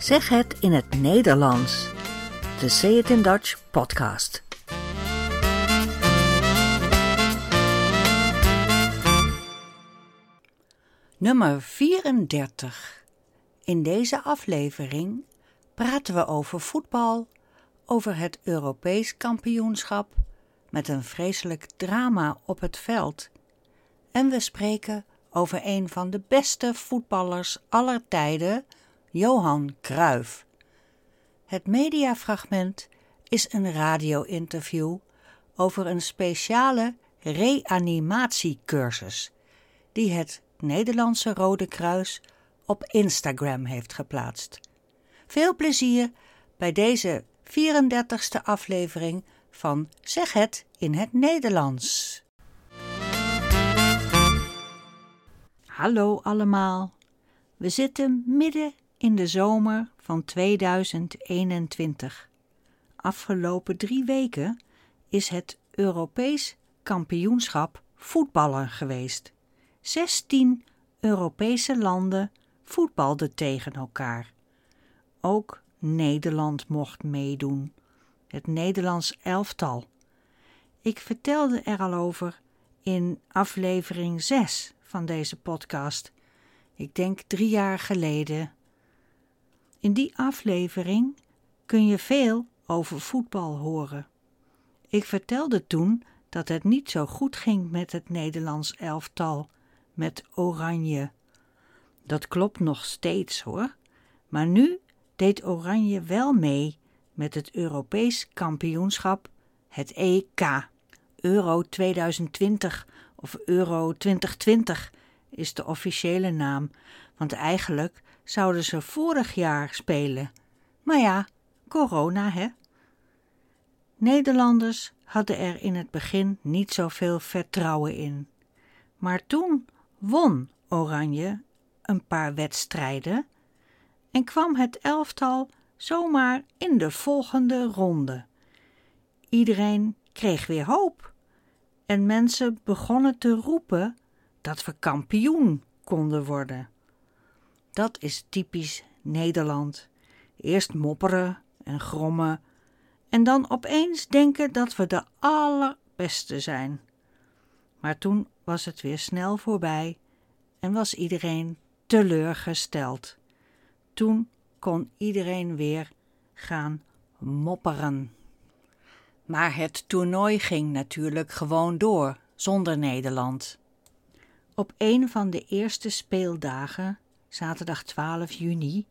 Zeg het in het Nederlands. De Say It in Dutch podcast. Nummer 34. In deze aflevering praten we over voetbal, over het Europees kampioenschap, met een vreselijk drama op het veld. En we spreken over een van de beste voetballers aller tijden, Johan Cruijff. Het mediafragment is een radio-interview over een speciale reanimatiecursus die het Nederlandse Rode Kruis op Instagram heeft geplaatst. Veel plezier bij deze 34ste aflevering van Zeg het in het Nederlands. Hallo allemaal. We zitten midden in de zomer van 2021. Afgelopen drie weken is het Europees kampioenschap voetballen geweest. 16 Europese landen voetbalden tegen elkaar. Ook Nederland mocht meedoen. Het Nederlands elftal. Ik vertelde er al over in aflevering 6 van deze podcast. Ik denk drie jaar geleden. In die aflevering kun je veel over voetbal horen. Ik vertelde toen dat het niet zo goed ging met het Nederlands elftal, met Oranje. Dat klopt nog steeds hoor, maar nu deed Oranje wel mee met het Europees kampioenschap, het EK. Euro 2020 of Euro 2020 is de officiële naam, want eigenlijk zouden ze vorig jaar spelen. Maar ja, corona hè. Nederlanders hadden er in het begin niet zoveel vertrouwen in. Maar toen won Oranje een paar wedstrijden en kwam het elftal zomaar in de volgende ronde. Iedereen kreeg weer hoop en mensen begonnen te roepen dat we kampioen konden worden. Dat is typisch Nederland. Eerst mopperen en grommen en dan opeens denken dat we de allerbeste zijn. Maar toen was het weer snel voorbij en was iedereen teleurgesteld. Toen kon iedereen weer gaan mopperen. Maar het toernooi ging natuurlijk gewoon door, zonder Nederland. Op een van de eerste speeldagen, zaterdag 12 juni,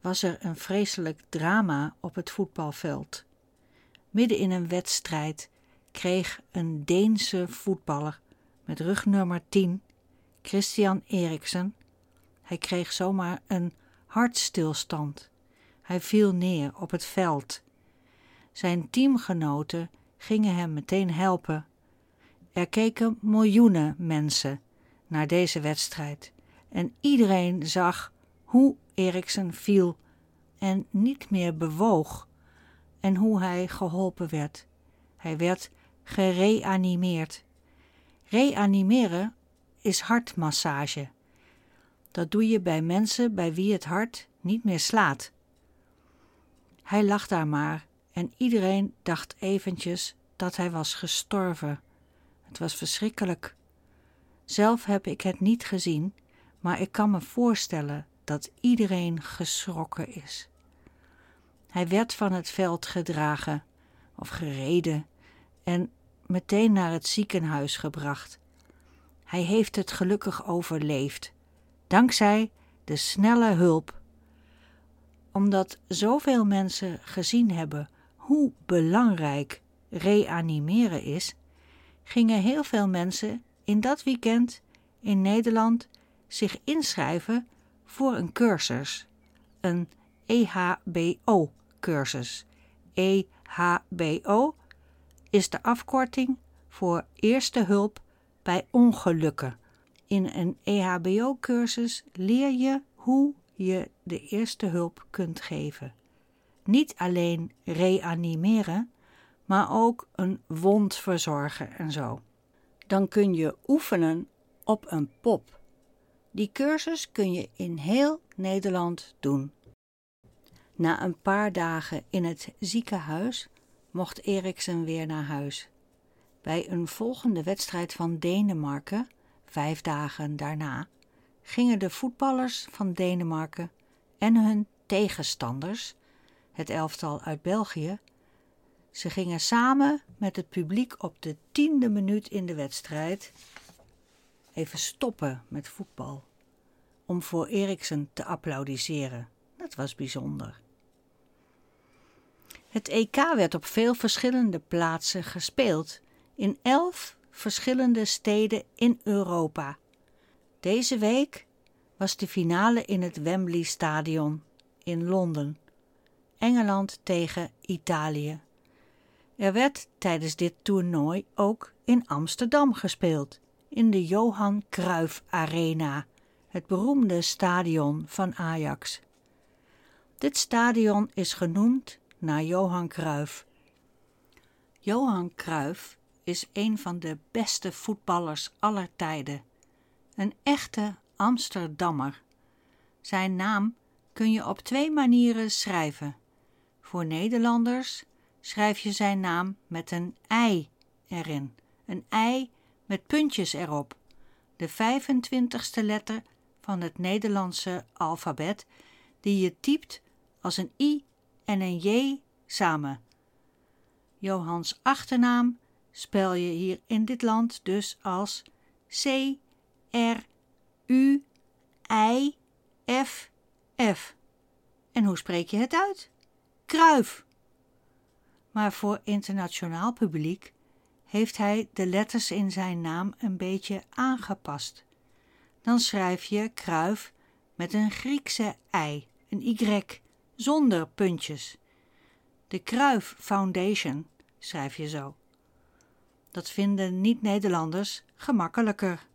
was er een vreselijk drama op het voetbalveld. Midden in een wedstrijd kreeg een Deense voetballer met rugnummer 10, Christian Eriksen, hij kreeg zomaar een hartstilstand. Hij viel neer op het veld. Zijn teamgenoten gingen hem meteen helpen. Er keken miljoenen mensen naar deze wedstrijd en iedereen zag hoe Eriksen viel en niet meer bewoog en hoe hij geholpen werd. Hij werd gereanimeerd. Reanimeren is hartmassage. Dat doe je bij mensen bij wie het hart niet meer slaat. Hij lag daar maar en iedereen dacht eventjes dat hij was gestorven. Het was verschrikkelijk. Zelf heb ik het niet gezien, maar ik kan me voorstellen dat iedereen geschrokken is. Hij werd van het veld gedragen of gereden en meteen naar het ziekenhuis gebracht. Hij heeft het gelukkig overleefd, dankzij de snelle hulp. Omdat zoveel mensen gezien hebben hoe belangrijk reanimeren is, gingen heel veel mensen in dat weekend in Nederland zich inschrijven voor een cursus, een EHBO-cursus. EHBO is de afkorting voor Eerste Hulp bij Ongelukken. In een EHBO-cursus leer je hoe je de eerste hulp kunt geven. Niet alleen reanimeren, maar ook een wond verzorgen en zo. Dan kun je oefenen op een pop. Die cursus kun je in heel Nederland doen. Na een paar dagen in het ziekenhuis mocht Eriksen weer naar huis. Bij een volgende wedstrijd van Denemarken, vijf dagen daarna, gingen de voetballers van Denemarken en hun tegenstanders, het elftal uit België, ze gingen samen met het publiek op de tiende minuut in de wedstrijd even stoppen met voetbal om voor Eriksen te applaudisseren. Dat was bijzonder. Het EK werd op veel verschillende plaatsen gespeeld, in elf verschillende steden in Europa. Deze week was de finale in het Wembley Stadion in Londen. Engeland tegen Italië. Er werd tijdens dit toernooi ook in Amsterdam gespeeld, in de Johan Cruijff Arena, het beroemde stadion van Ajax. Dit stadion is genoemd naar Johan Cruijff. Johan Cruijff is een van de beste voetballers aller tijden. Een echte Amsterdammer. Zijn naam kun je op twee manieren schrijven. Voor Nederlanders schrijf je zijn naam met een ei erin. Een ei met puntjes erop. De 25ste letter van het Nederlandse alfabet, die je typt als een i en een j samen. Johans achternaam spel je hier in dit land dus als C R U I F F. En hoe spreek je het uit? Kruif. Maar voor internationaal publiek heeft hij de letters in zijn naam een beetje aangepast. Dan schrijf je kruif met een Griekse ei, een y, zonder puntjes. De Kruif Foundation schrijf je zo. Dat vinden niet-Nederlanders gemakkelijker.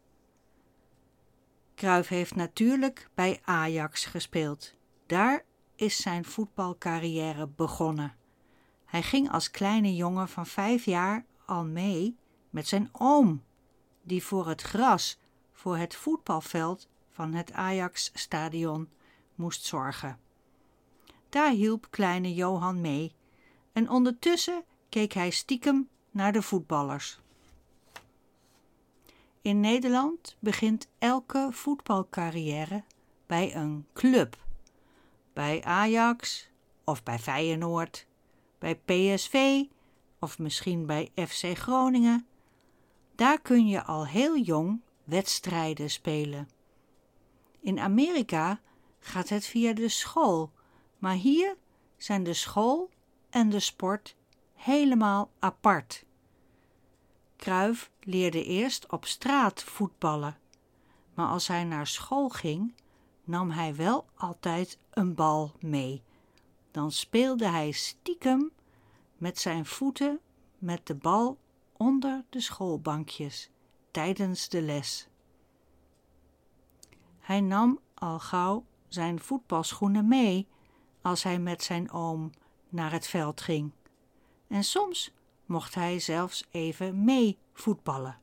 Cruijff heeft natuurlijk bij Ajax gespeeld. Daar is zijn voetbalcarrière begonnen. Hij ging als kleine jongen van vijf jaar al mee met zijn oom, die voor het gras voor het voetbalveld van het Ajax-stadion moest zorgen. Daar hielp kleine Johan mee en ondertussen keek hij stiekem naar de voetballers. In Nederland begint elke voetbalcarrière bij een club. Bij Ajax of bij Feyenoord, bij PSV of misschien bij FC Groningen. Daar kun je al heel jong wedstrijden spelen. In Amerika gaat het via de school, maar hier zijn de school en de sport helemaal apart. Kruif leerde eerst op straat voetballen, maar als hij naar school ging, nam hij wel altijd een bal mee. Dan speelde hij stiekem met zijn voeten met de bal onder de schoolbankjes tijdens de les. Hij nam al gauw zijn voetbalschoenen mee als hij met zijn oom naar het veld ging. En soms mocht hij zelfs even mee voetballen.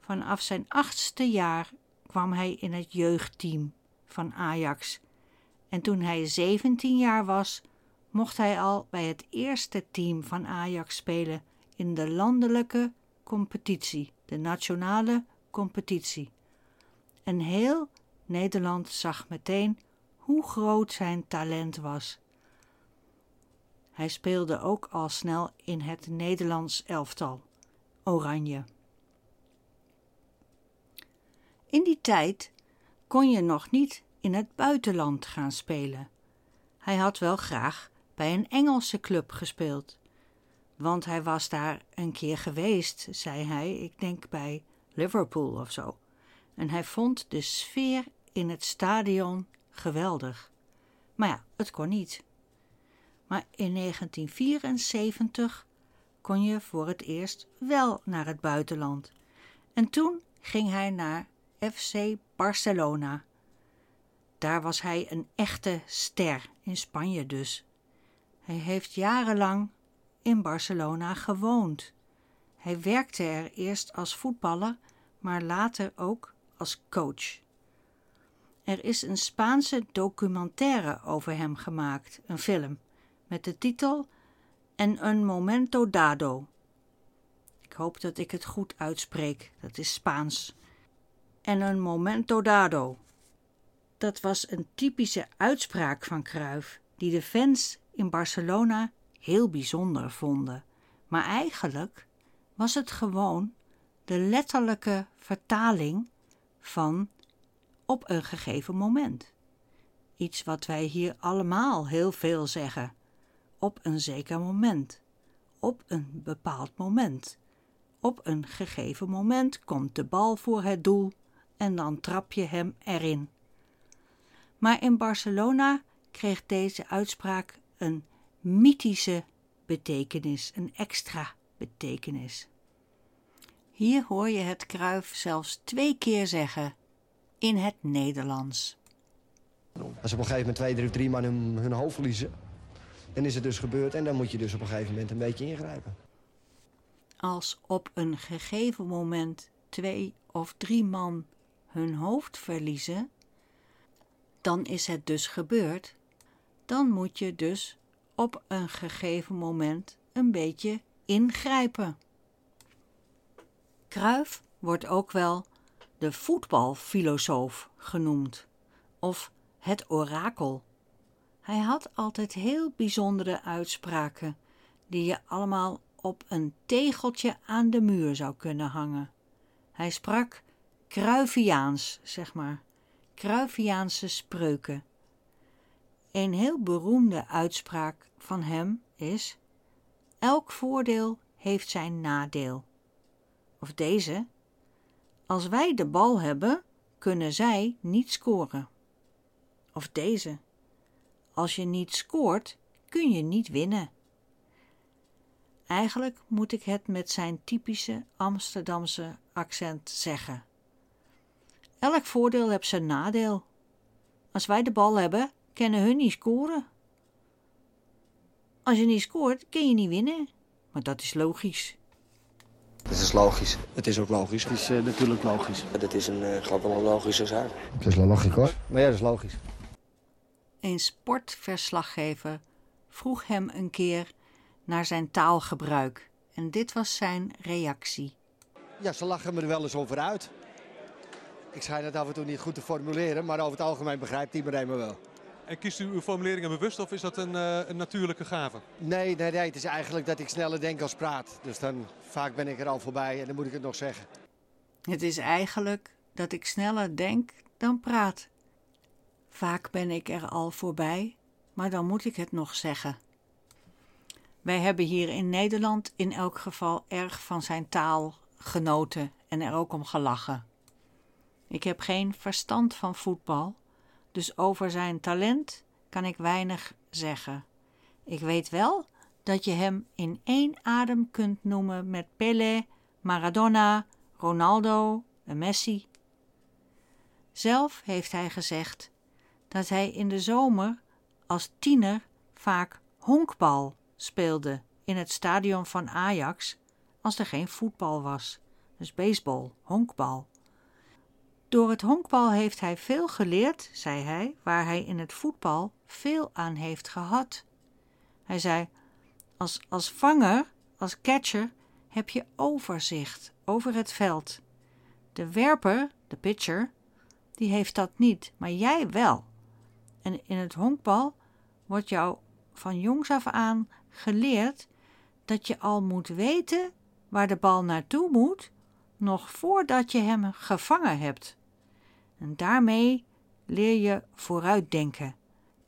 Vanaf zijn achtste jaar kwam hij in het jeugdteam van Ajax en toen hij 17 jaar was, mocht hij al bij het eerste team van Ajax spelen in de landelijke competitie, de nationale competitie. En heel Nederland zag meteen hoe groot zijn talent was. Hij speelde ook al snel in het Nederlands elftal, Oranje. In die tijd kon je nog niet in het buitenland gaan spelen. Hij had wel graag bij een Engelse club gespeeld, want hij was daar een keer geweest, zei hij, ik denk bij Liverpool of zo. En hij vond de sfeer in het stadion geweldig. Maar ja, het kon niet. Maar in 1974 kon je voor het eerst wel naar het buitenland. En toen ging hij naar FC Barcelona. Daar was hij een echte ster, in Spanje dus. Hij heeft jarenlang in Barcelona gewoond. Hij werkte er eerst als voetballer, maar later ook als coach. Er is een Spaanse documentaire over hem gemaakt, een film, met de titel En un momento dado. Ik hoop dat ik het goed uitspreek, dat is Spaans. En un momento dado. Dat was een typische uitspraak van Cruyff, die de fans in Barcelona heel bijzonder vonden. Maar eigenlijk was het gewoon de letterlijke vertaling van op een gegeven moment. Iets wat wij hier allemaal heel veel zeggen. Op een zeker moment. Op een bepaald moment. Op een gegeven moment komt de bal voor het doel en dan trap je hem erin. Maar in Barcelona kreeg deze uitspraak een mythische betekenis, een extra betekenis. Hier hoor je het kruif zelfs twee keer zeggen in het Nederlands. Als op een gegeven moment twee, drie, drie man hun, hun hoofd verliezen, dan is het dus gebeurd en dan moet je dus op een gegeven moment een beetje ingrijpen. Als op een gegeven moment twee of drie man hun hoofd verliezen, dan is het dus gebeurd. Dan moet je dus op een gegeven moment een beetje ingrijpen. Kruif wordt ook wel de voetbalfilosoof genoemd of het orakel. Hij had altijd heel bijzondere uitspraken die je allemaal op een tegeltje aan de muur zou kunnen hangen. Hij sprak Kruiviaans, zeg maar, Kruiviaanse spreuken. Een heel beroemde uitspraak van hem is: Elk voordeel heeft zijn nadeel. Of deze: Als wij de bal hebben, kunnen zij niet scoren. Of deze: Als je niet scoort, kun je niet winnen. Eigenlijk moet ik het met zijn typische Amsterdamse accent zeggen. Elk voordeel heeft zijn nadeel. Als wij de bal hebben, kunnen hun niet scoren. Als je niet scoort, kun je niet winnen. Maar dat is logisch. Dat is logisch. Het is ook logisch. Het is uh, natuurlijk logisch. Dat is een, uh, gewoon wel een logische zaak. Het is wel logisch hoor. Maar ja, dat is logisch. Een sportverslaggever vroeg hem een keer naar zijn taalgebruik. En dit was zijn reactie. Ja, ze lachen me er wel eens over uit. Ik schijn het af en toe niet goed te formuleren, maar over het algemeen begrijpt iedereen me wel. En kiest u uw formuleringen bewust of is dat een, uh, een natuurlijke gave? Nee, nee, nee, het is eigenlijk dat ik sneller denk als praat. Dus dan vaak ben ik er al voorbij en dan moet ik het nog zeggen. Het is eigenlijk dat ik sneller denk dan praat. Vaak ben ik er al voorbij, maar dan moet ik het nog zeggen. Wij hebben hier in Nederland in elk geval erg van zijn taal genoten en er ook om gelachen. Ik heb geen verstand van voetbal, dus over zijn talent kan ik weinig zeggen. Ik weet wel dat je hem in één adem kunt noemen met Pelé, Maradona, Ronaldo en Messi. Zelf heeft hij gezegd dat hij in de zomer als tiener vaak honkbal speelde in het stadion van Ajax als er geen voetbal was. Dus baseball, honkbal. Door het honkbal heeft hij veel geleerd, zei hij, waar hij in het voetbal veel aan heeft gehad. Hij zei: als, als vanger, als catcher, heb je overzicht over het veld. De werper, de pitcher, die heeft dat niet, maar jij wel. En in het honkbal wordt jou van jongs af aan geleerd dat je al moet weten waar de bal naartoe moet, nog voordat je hem gevangen hebt. En daarmee leer je vooruitdenken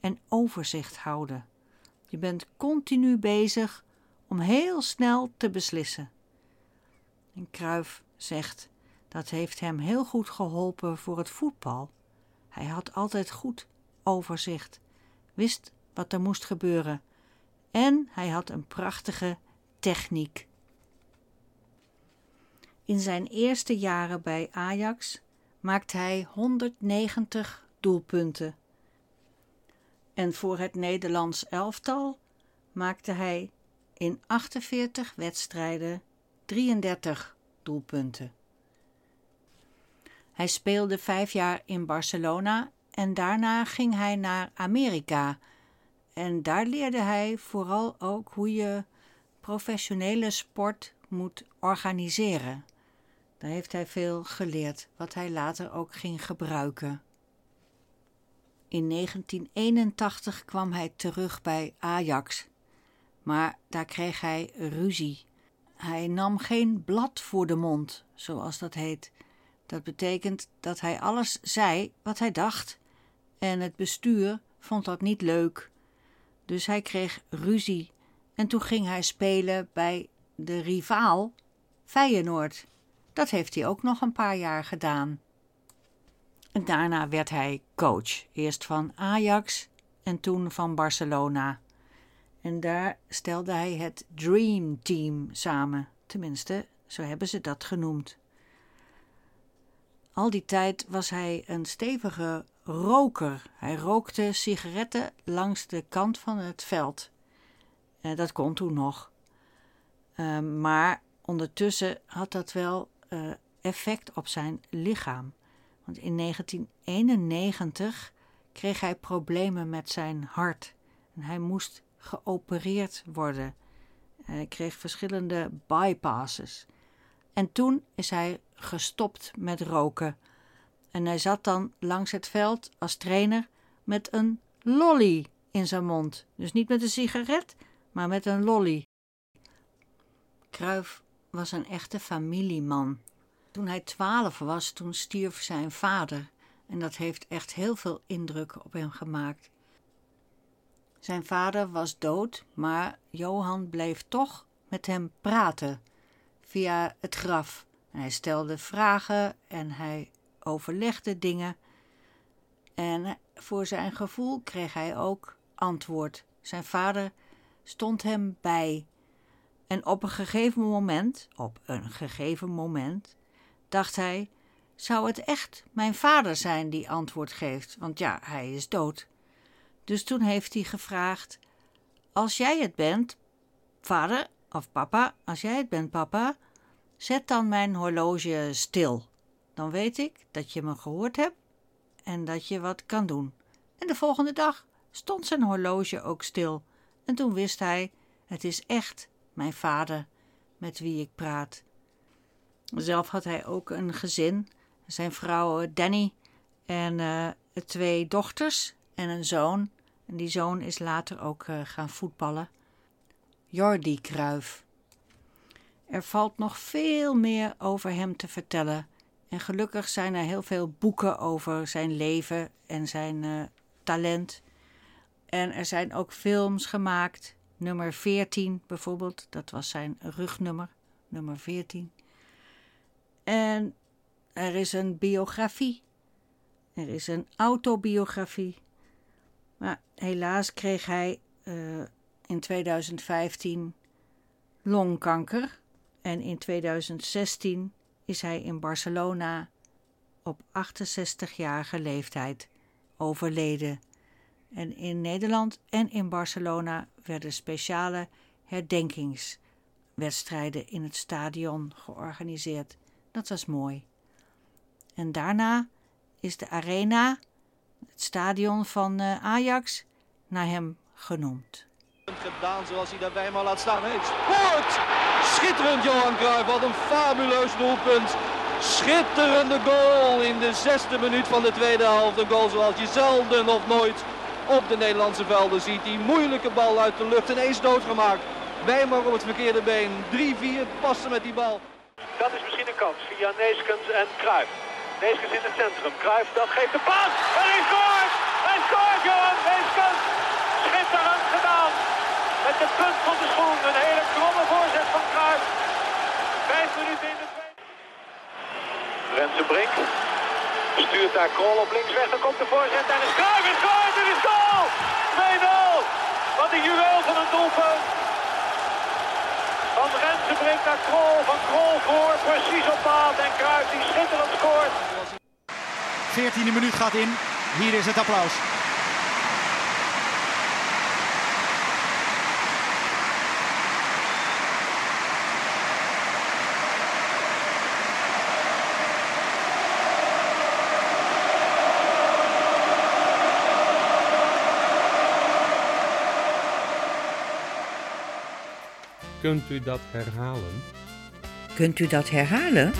en overzicht houden. Je bent continu bezig om heel snel te beslissen. En Kruif zegt dat heeft hem heel goed geholpen voor het voetbal. Hij had altijd goed overzicht, wist wat er moest gebeuren en hij had een prachtige techniek. In zijn eerste jaren bij Ajax maakte hij 190 doelpunten. En voor het Nederlands elftal maakte hij in 48 wedstrijden 33 doelpunten. Hij speelde vijf jaar in Barcelona En daarna ging hij naar Amerika. En daar leerde hij vooral ook hoe je professionele sport moet organiseren. Daar heeft hij veel geleerd, wat hij later ook ging gebruiken. In 1981 kwam hij terug bij Ajax, maar daar kreeg hij ruzie. Hij nam geen blad voor de mond, zoals dat heet. Dat betekent dat hij alles zei wat hij dacht, en het bestuur vond dat niet leuk. Dus hij kreeg ruzie en toen ging hij spelen bij de rivaal Feyenoord. Dat heeft hij ook nog een paar jaar gedaan. En daarna werd hij coach, eerst van Ajax en toen van Barcelona. En daar stelde hij het Dream Team samen. Tenminste, zo hebben ze dat genoemd. Al die tijd was hij een stevige roker. Hij rookte sigaretten langs de kant van het veld. Uh, dat kon toen nog. Uh, maar ondertussen had dat wel uh, effect op zijn lichaam. Want in 1991 kreeg hij problemen met zijn hart. En hij moest geopereerd worden. Hij kreeg verschillende bypasses. En toen is hij gestopt met roken. En hij zat dan langs het veld als trainer met een lolly in zijn mond. Dus niet met een sigaret, maar met een lolly. Kruif was een echte familieman. Toen hij twaalf was, toen stierf zijn vader. En dat heeft echt heel veel indruk op hem gemaakt. Zijn vader was dood, maar Johan bleef toch met hem praten via het graf. Hij stelde vragen en hij overlegde dingen. En voor zijn gevoel kreeg hij ook antwoord. Zijn vader stond hem bij. En op een gegeven moment, op een gegeven moment, dacht hij: zou het echt mijn vader zijn die antwoord geeft? Want ja, hij is dood. Dus toen heeft hij gevraagd: Als jij het bent, vader of papa, als jij het bent, papa, zet dan mijn horloge stil. Dan weet ik dat je me gehoord hebt en dat je wat kan doen. En de volgende dag stond zijn horloge ook stil. En toen wist hij: Het is echt mijn vader met wie ik praat. Zelf had hij ook een gezin. Zijn vrouw eh, Danny en uh, twee dochters en een zoon. En die zoon is later ook gaan voetballen. Jordi Kruif. Er valt nog veel meer over hem te vertellen. En gelukkig zijn er heel veel boeken over zijn leven en zijn talent. En er zijn ook films gemaakt. Nummer 14 bijvoorbeeld, dat was zijn rugnummer, nummer 14. En er is een biografie. Er is een autobiografie. Maar helaas kreeg hij uh, in 2015 longkanker. En in 2016 is hij in Barcelona op 68-jarige leeftijd overleden. En in Nederland en in Barcelona werden speciale herdenkingswedstrijden in het stadion georganiseerd. Dat was mooi. En daarna is de arena, het stadion van uh, Ajax, naar hem genoemd. Gedaan zoals hij daarbij maar laat staan. heeft. Sport! Schitterend Johan Cruijff, wat een fabuleus doelpunt. Schitterende goal in de zesde minuut van de tweede helft. Een goal zoals je zelden of nooit op de Nederlandse velden ziet. Die moeilijke bal uit de lucht ineens doodgemaakt. Wijmer op het verkeerde been. 3-4 passen met die bal. Dat is misschien een kans via Neeskens en Kruijff. Neeskens in het centrum. Kruijff dat geeft de paas. En hij scoort! Hij scoort Johan Neeskens! Schitterend gedaan. Met de punt van de schoen. Een hele kromme voorzet van Kruijff. Vijf minuten in de tweede. Rensen Brink. Stuurt daar Krol op links weg. Dan komt de voorzet. En is Kruijff is scoort! Het is goal! 2-0. Wat een juweel van een doelpunt. Van Rensen brengt naar Krol, van Krol voor, precies op maat en Kruijff die schitterend scoort. 14e minuut gaat in, hier is het applaus. Kunt u dat herhalen? Kunt u dat herhalen?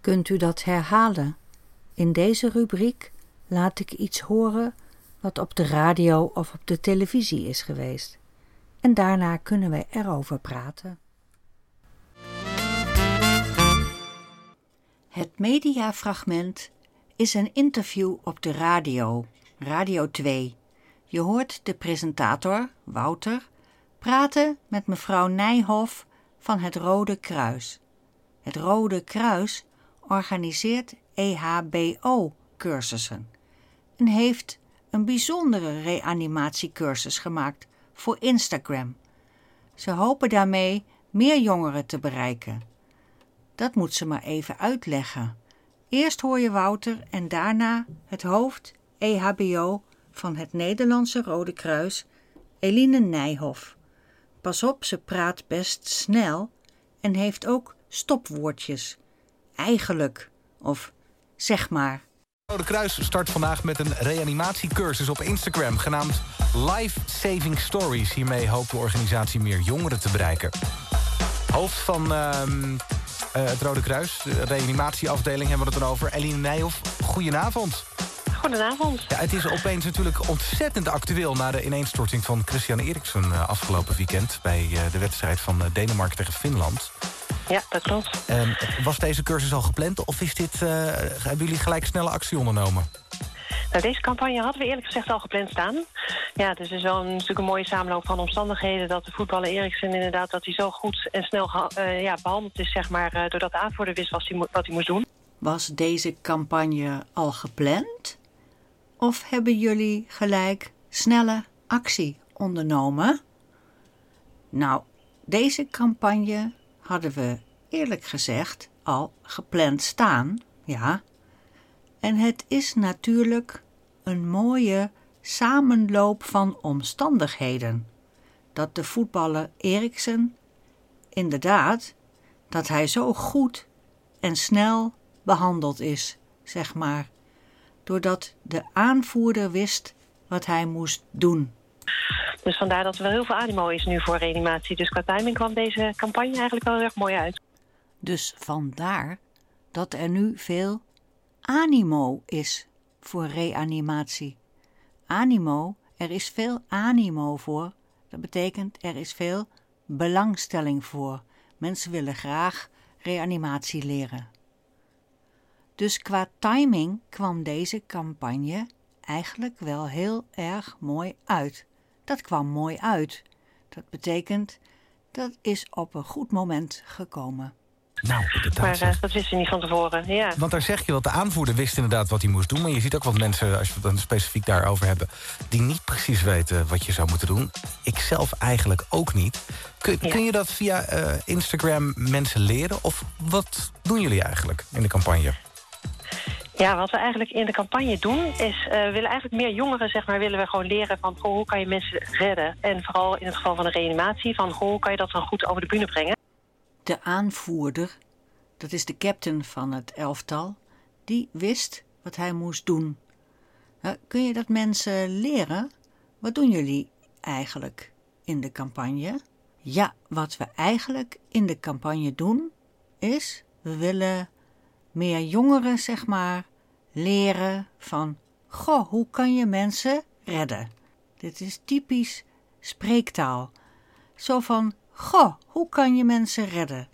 Kunt u dat herhalen? In deze rubriek laat ik iets horen wat op de radio of op de televisie is geweest. En daarna kunnen we erover praten. Het mediafragment is een interview op de radio, Radio 2. Je hoort de presentator, Wouter, praten met mevrouw Nijhoff van het Rode Kruis. Het Rode Kruis organiseert EHBO-cursussen en heeft een bijzondere reanimatiecursus gemaakt voor Instagram. Ze hopen daarmee meer jongeren te bereiken. Dat moet ze maar even uitleggen. Eerst hoor je Wouter en daarna het hoofd EHBO van het Nederlandse Rode Kruis, Eline Nijhoff. Pas op, ze praat best snel en heeft ook stopwoordjes. Eigenlijk of zeg maar. Rode Kruis start vandaag met een reanimatiecursus op Instagram... genaamd Life Saving Stories. Hiermee hoopt de organisatie meer jongeren te bereiken. Hoofd van ehm, eh, het Rode Kruis, de reanimatieafdeling, hebben we het dan over. Eline Nijhoff, goedenavond. Goedenavond. Ja, het is opeens natuurlijk ontzettend actueel... na de ineenstorting van Christian Eriksen uh, afgelopen weekend... bij uh, de wedstrijd van uh, Denemarken tegen Finland. Ja, dat klopt. Ehm, was deze cursus al gepland of is dit, hebben jullie gelijk snelle actie ondernomen? Nou, deze campagne hadden we eerlijk gezegd al gepland staan. Ja, dus het is wel een, natuurlijk een mooie samenloop van omstandigheden... dat de voetballer Eriksen inderdaad dat hij zo goed en snel ja, behandeld is... Zeg maar, doordat de aanvoerder wist wat hij, wat hij moest doen. Was deze campagne al gepland? Of hebben jullie gelijk snelle actie ondernomen? Nou, deze campagne hadden we eerlijk gezegd al gepland staan, ja. En het is natuurlijk een mooie samenloop van omstandigheden. Dat de voetballer Eriksen, inderdaad, dat hij zo goed en snel behandeld is, zeg maar doordat de aanvoerder wist wat hij moest doen. Dus vandaar dat er wel heel veel animo is nu voor reanimatie. Dus qua timing kwam deze campagne eigenlijk wel heel erg mooi uit. Dus vandaar dat er nu veel animo is voor reanimatie. Animo, er is veel animo voor. Dat betekent er is veel belangstelling voor. Mensen willen graag reanimatie leren. Dus qua timing kwam deze campagne eigenlijk wel heel erg mooi uit. Dat kwam mooi uit. Dat betekent dat is op een goed moment gekomen. Nou, maar uh, dat wist je niet van tevoren, ja. Want daar zeg je dat de aanvoerder wist inderdaad wat hij moest doen... maar je ziet ook wat mensen, als we het dan specifiek daarover hebben... die niet precies weten wat je zou moeten doen. Ik zelf eigenlijk ook niet. Kun, ja. kun je dat via uh, Instagram mensen leren? Of wat doen jullie eigenlijk in de campagne? Ja, wat we eigenlijk in de campagne doen is... Uh, willen eigenlijk meer jongeren, zeg maar, willen we gewoon leren van... Goh, hoe kan je mensen redden? En vooral in het geval van de reanimatie... van goh, hoe kan je dat dan goed over de bühne brengen? De aanvoerder, dat is de captain van het elftal... die wist wat hij moest doen. Kun je dat mensen leren? Wat doen jullie eigenlijk in de campagne? Ja, wat we eigenlijk in de campagne doen... is, we willen meer jongeren, zeg maar, leren van: Goh, hoe kan je mensen redden? Dit is typisch spreektaal. Zo van: Goh, hoe kan je mensen redden?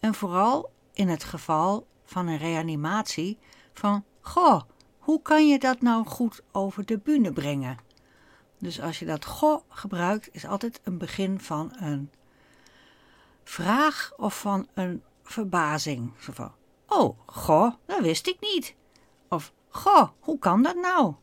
En vooral in het geval van een reanimatie van: Goh, hoe kan je dat nou goed over de bühne brengen? Dus als je dat goh gebruikt, is altijd een begin van een vraag of van een verbazing. Oh, goh, dat wist ik niet. Of, goh, hoe kan dat nou?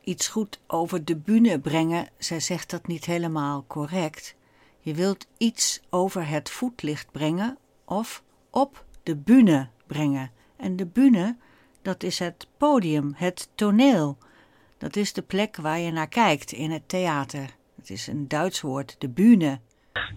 Iets goed over de bühne brengen, zij zegt dat niet helemaal correct. Je wilt iets over het voetlicht brengen of op de bühne brengen. En de bühne, dat is het podium, het toneel. Dat is de plek waar je naar kijkt in het theater. Het is een Duits woord, de bühne.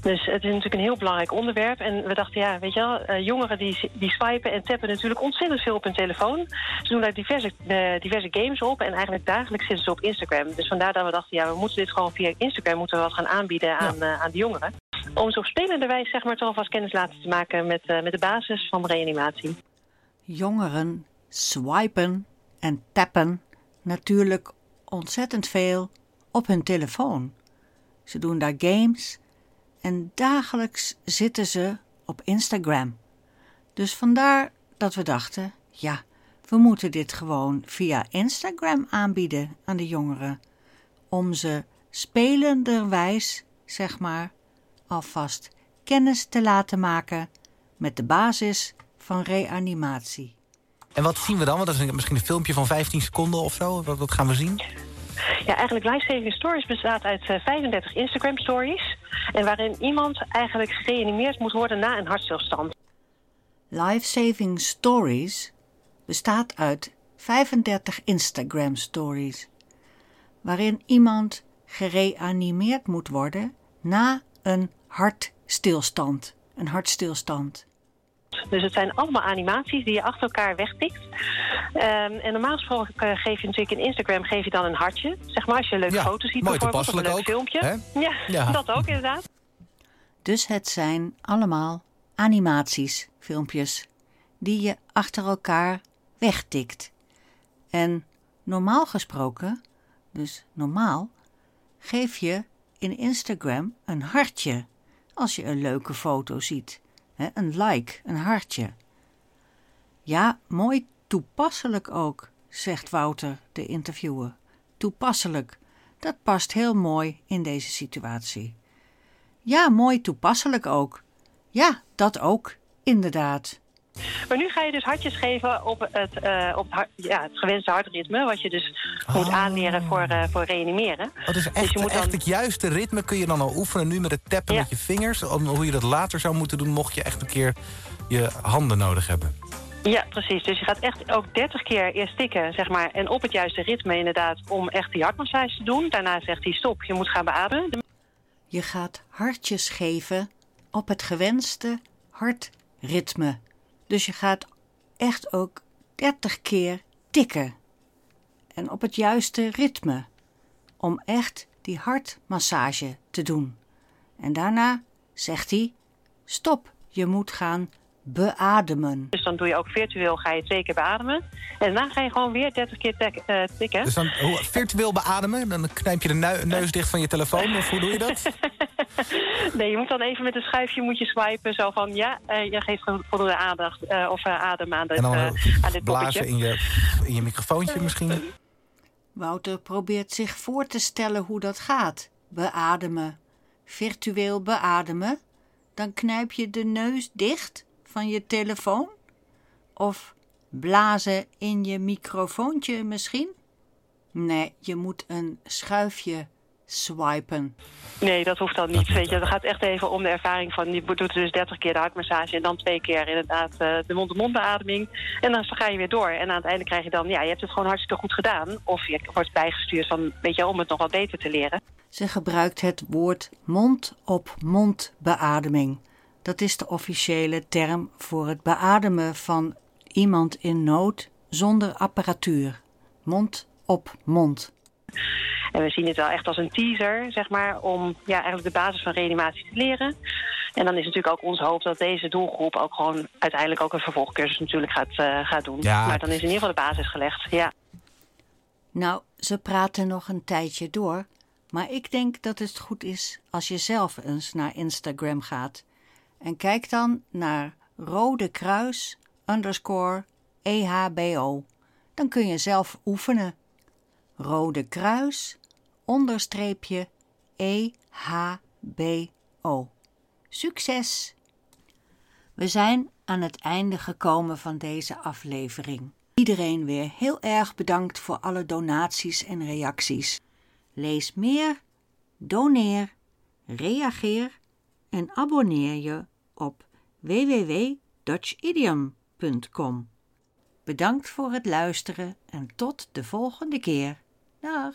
Dus het is natuurlijk een heel belangrijk onderwerp. En we dachten, ja, weet je wel, uh, jongeren die, die swipen en tappen natuurlijk ontzettend veel op hun telefoon. Ze doen daar diverse, uh, diverse games op en eigenlijk dagelijks zitten ze op Instagram. Dus vandaar dat we dachten, ja, we moeten dit gewoon via Instagram moeten we wat gaan aanbieden aan, ja. uh, aan de jongeren. Om ze op spelende wijze, zeg maar, toch alvast kennis laten te maken met, met de basis van reanimatie. Jongeren swipen en tappen natuurlijk ontzettend veel op hun telefoon. Ze doen daar games en dagelijks zitten ze op Instagram. Dus vandaar dat we dachten: ja, we moeten dit gewoon via Instagram aanbieden aan de jongeren. Om ze spelenderwijs, zeg maar, alvast kennis te laten maken met de basis van reanimatie. En wat zien we dan? Want dat is misschien een filmpje van 15 seconden of zo. Wat, wat gaan we zien? Ja, eigenlijk Live Saving Stories bestaat uit uh, 35 Instagram stories. En waarin iemand eigenlijk gereanimeerd moet worden na een hartstilstand. Life Saving Stories bestaat uit 35 Instagram stories. Waarin iemand gereanimeerd moet worden na een hartstilstand. Een hartstilstand. Dus het zijn allemaal animaties die je achter elkaar wegtikt. Um, en normaal gesproken uh, geef je natuurlijk in Instagram geef je dan een hartje. Zeg maar als je een leuke ja, foto ziet mooi bijvoorbeeld. Of een leuk ook, filmpje. Ja. dat ook inderdaad. Dus het zijn allemaal animaties, filmpjes, die je achter elkaar wegtikt. En normaal gesproken, dus normaal, geef je in Instagram een hartje als je een leuke foto ziet. Een like, een hartje. Ja, mooi toepasselijk ook, zegt Wouter, de interviewer. Toepasselijk, dat past heel mooi in deze situatie. Ja, mooi toepasselijk ook. Ja, dat ook, inderdaad. Maar nu ga je dus hartjes geven op het, eh, op het, ja, het gewenste hartritme. Wat je dus moet Oh. aanleren voor, eh, voor reanimeren. Oh, dus echt, je moet dan- echt het juiste ritme kun je dan al oefenen nu met het tappen Ja. met je vingers. Om, hoe je dat later zou moeten doen mocht je echt een keer je handen nodig hebben. Ja, precies. Dus je gaat echt ook 30 keer eerst tikken, zeg maar. En op het juiste ritme inderdaad, om echt die hartmassage te doen. Daarna zegt hij stop, je moet gaan beademen. Je gaat hartjes geven op het gewenste hartritme. Dus je gaat echt ook 30 keer tikken. En op het juiste ritme. Om echt die hartmassage te doen. En daarna zegt hij: stop, je moet gaan beademen. Dus dan doe je ook virtueel, ga je twee keer beademen. En daarna ga je gewoon weer 30 keer tek- eh, tikken. Dus dan hoe- virtueel beademen, dan knijp je de neus dicht van je telefoon. Of hoe doe je dat? Nee, je moet dan even met een schuifje moet je swipen. Zo van, ja, eh, je geeft voldoende aandacht eh, of eh, adem aan dit, En dan aan dit blazen in je, in je microfoontje misschien. Wouter probeert zich voor te stellen hoe dat gaat. Beademen. Virtueel beademen. Dan knijp je de neus dicht van je telefoon? Of blazen in je microfoontje misschien? Nee, je moet een schuifje swipen. Nee, dat hoeft dan niet. Weet je, het gaat echt even om de ervaring van... je doet dus 30 keer de hartmassage en dan twee keer inderdaad eh, de mond-to-mond beademing. En dan ga je weer door. En aan het einde krijg je dan... ja, je hebt het gewoon hartstikke goed gedaan. Of je wordt bijgestuurd van, weet je, om het nog wat beter te leren. Ze gebruikt het woord mond-op-mond beademing. Dat is de officiële term voor het beademen van iemand in nood zonder apparatuur. Mond op mond. En we zien het wel echt als een teaser, zeg maar, om ja, eigenlijk de basis van reanimatie te leren. En dan is natuurlijk ook onze hoop dat deze doelgroep ook gewoon uiteindelijk ook een vervolgcursus natuurlijk gaat, eh, gaat doen. Ja, maar dan is in ieder geval de basis gelegd, ja. Nou, ze praten nog een tijdje door, maar ik denk dat het goed is als je zelf eens naar Instagram gaat. En kijk dan naar Rode Kruis underscore EHBO. Dan kun je zelf oefenen. Rode Kruis onderstreepje EHBO. Succes! We zijn aan het einde gekomen van deze aflevering. Iedereen weer heel erg bedankt voor alle donaties en reacties. Lees meer, doneer, reageer en abonneer je op www.dutchidiom.com. Bedankt voor het luisteren en tot de volgende keer. Dag!